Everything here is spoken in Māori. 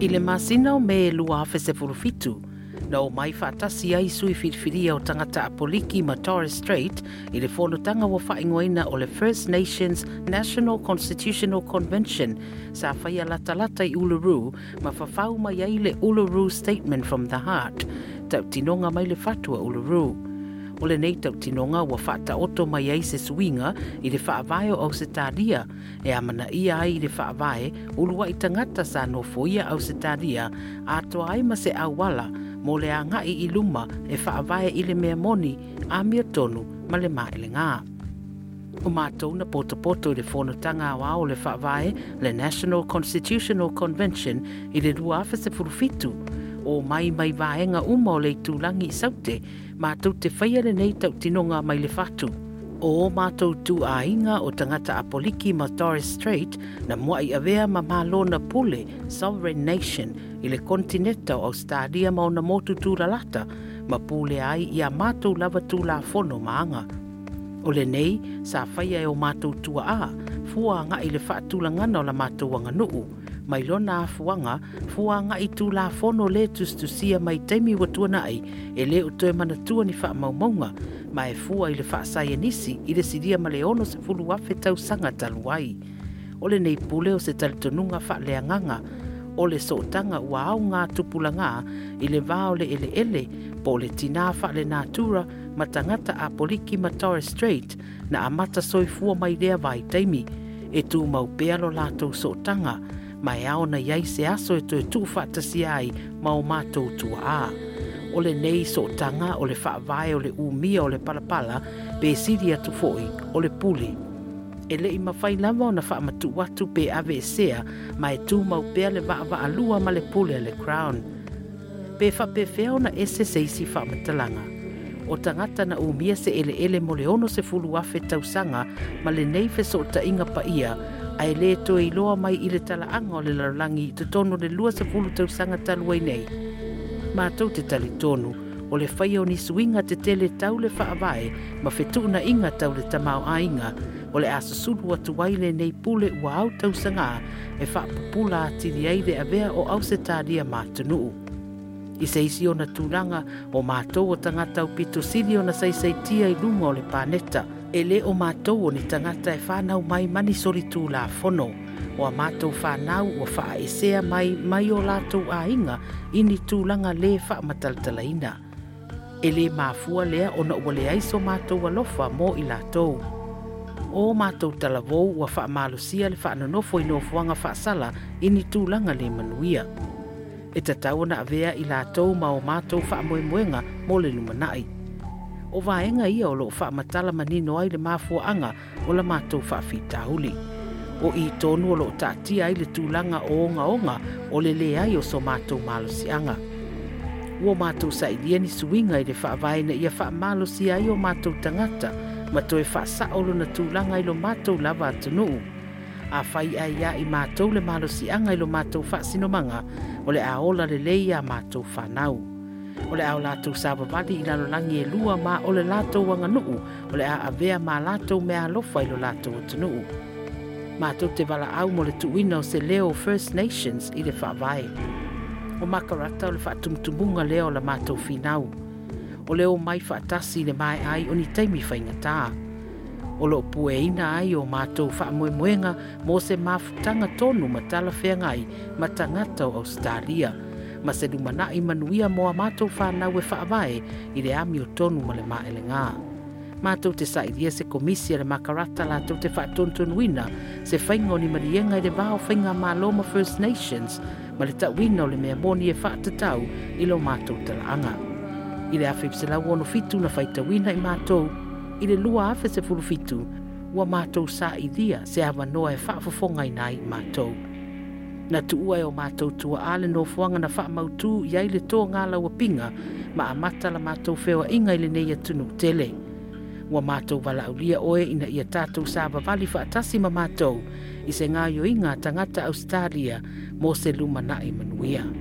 Ile le masina o me e lua hafe fitu, na o mai whaatasi ai sui filifiria o tangata apoliki ma Torres Strait i le fonotanga wa whaingoina o le First Nations National Constitutional Convention sa whaia latalata i Uluru ma whafau mai ai le Uluru Statement from the Heart, tau tinonga mai le fatua Uluru. Uluru o le nei tautinoga ua faataoto mai ai se suiga i le faavae o ausetalia e amanaia ai i le faavae uluai tagata sa nofoia ausetalia atoa ai ma se auala mo le agaʻi i iluma e faavae i le mea moni a mia tonu ma le maelegā o matou na potopoto i le fonotaga aoa o le faavae le national constitutional convention i le 2 o mai mai vaenga uma o le tūlangi i saute, mā tau te whaiare nei tau tinonga mai le fatu. O mātou tū ainga o tangata apoliki ma Torres Strait na muai avea ma mālona pule, Sovereign Nation, i le kontineta o stadia ma o na motu tū lata, ma pule ai i a mātou lava tū la fono maanga. O le nei, sa whaia e o mātou tua a, fua nga i le whaatulangana o la mātou wanganuu, mai lona afuaga fuaga'i tulafono lē tusitusia mai taimi ua tuanaʻi e lē o toe manatua ni fa'amaumauga ma mai e fua i le fa'asaia e nisi i le silia ma le 6 tausaga talu ai o lenei pule o se talitonuga fa'aleagaga o le so otaga ua aoga nga i le va o e le eleele po o le natura fa'alenatura ma tagata a poliki ma torres strait na amata soifua mai lea vaitaimi e tumau pea lo latou so otaga mai ao na iai se aso e toe tūwhatasi ai ma o mātou tua a. O le nei so tanga, o le vai, o le umia, o le palapala, pe siri atu foi, o le puli. E le ima whai lama o na whaamatu watu pe ave e sea, ma e tū mau pea le vaava alua ma le puli a le crown. Pe wha pe whea o na ese seisi whaamatalanga. O tangata na umia se ele ele mo le se fulu afe tausanga, ma le nei fe so ta inga pa ia, ae lē toe iloa mai i le anga o le lalolagi i totonu le luasefulu tausaga talu ai nei matou te talitonu o le faia o nisuiga te tele tau le faavae ma fetuunaʻiga tau le tamaoāiga o le a susulu atu ai lenei pule ua ao tausagā e faapupula atili ai le avea o au se talia matunuu i se isi ona tulaga o matou o tagata upitosili ona saisaitia i luma o le paneta e le o mātou o ni tangata e whanau mai mani sori tū la fono o a mātou o wha mai mai o lātou a inga ini tūlanga le wha matalatalina. E le māfua lea ona ua le aiso mātou alofa mō i lātou. O mātou talavou ua wha malusia le wha anonofo i nofuanga wha sala ini tūlanga le manuia. E tatau na avea i lātou ma o mātou wha moe moenga mō le lumanai. o vaenga ia o loo faamatala manino ai le mafuaaga o le matou faafitauli o i tonu o loo taatia ai le tulaga o ogaoga o le lē ai o so matou malosiaga ua matou saʻilia ni suiga i le faavaena ia faamalosia ai o matou tangata ma toe faasaʻo lona tulaga i lo matou lava atunuu afai ai ia i matou le malosiaga i lo matou faasinomaga o le aola lelei iā matou fanau o le ao latou savavali i lalolagi e lua ma ole le latou aganuu o le a avea ma latou mea alofa i lo latou atunuu matou te au mo le tuuina o se leo first nations i le faavae o makarata o le faatumutumuga lea o la matou finau o le o mai faatasi i le maeai o ni taimi faigatā o loo pueina ai o matou faamoemoega mo se mafutaga tonu ma talafeaga ai ma tagata o australia ma se lumana i manuia mo a mātou whānau e whaavae i le amio tonu ma le mā elengā. Mātou te sa i se komisia le makarata la tau te whaatontun wina se whaingo ni marienga i le vāo whainga mā loma First Nations ma le tau wina o le mea mōni e whaatatau i lo mātou talaanga. I le afi pse lau ono fitu na whaita wina i mātou i le lua afe se fulu fitu ua mātou sa i se awa noa e whaafofonga i nai mātou na tuua e o matou tuaā lenofoaga na faamautū i ai le togalauapiga ma amata la matou feoaʻiga i lenei atunuu tele ua matou valaaulia oe ina ia tatou sa vavali faatasi ma matou i se gaioiga a tagata ausitalia mo se lumanaʻi manuia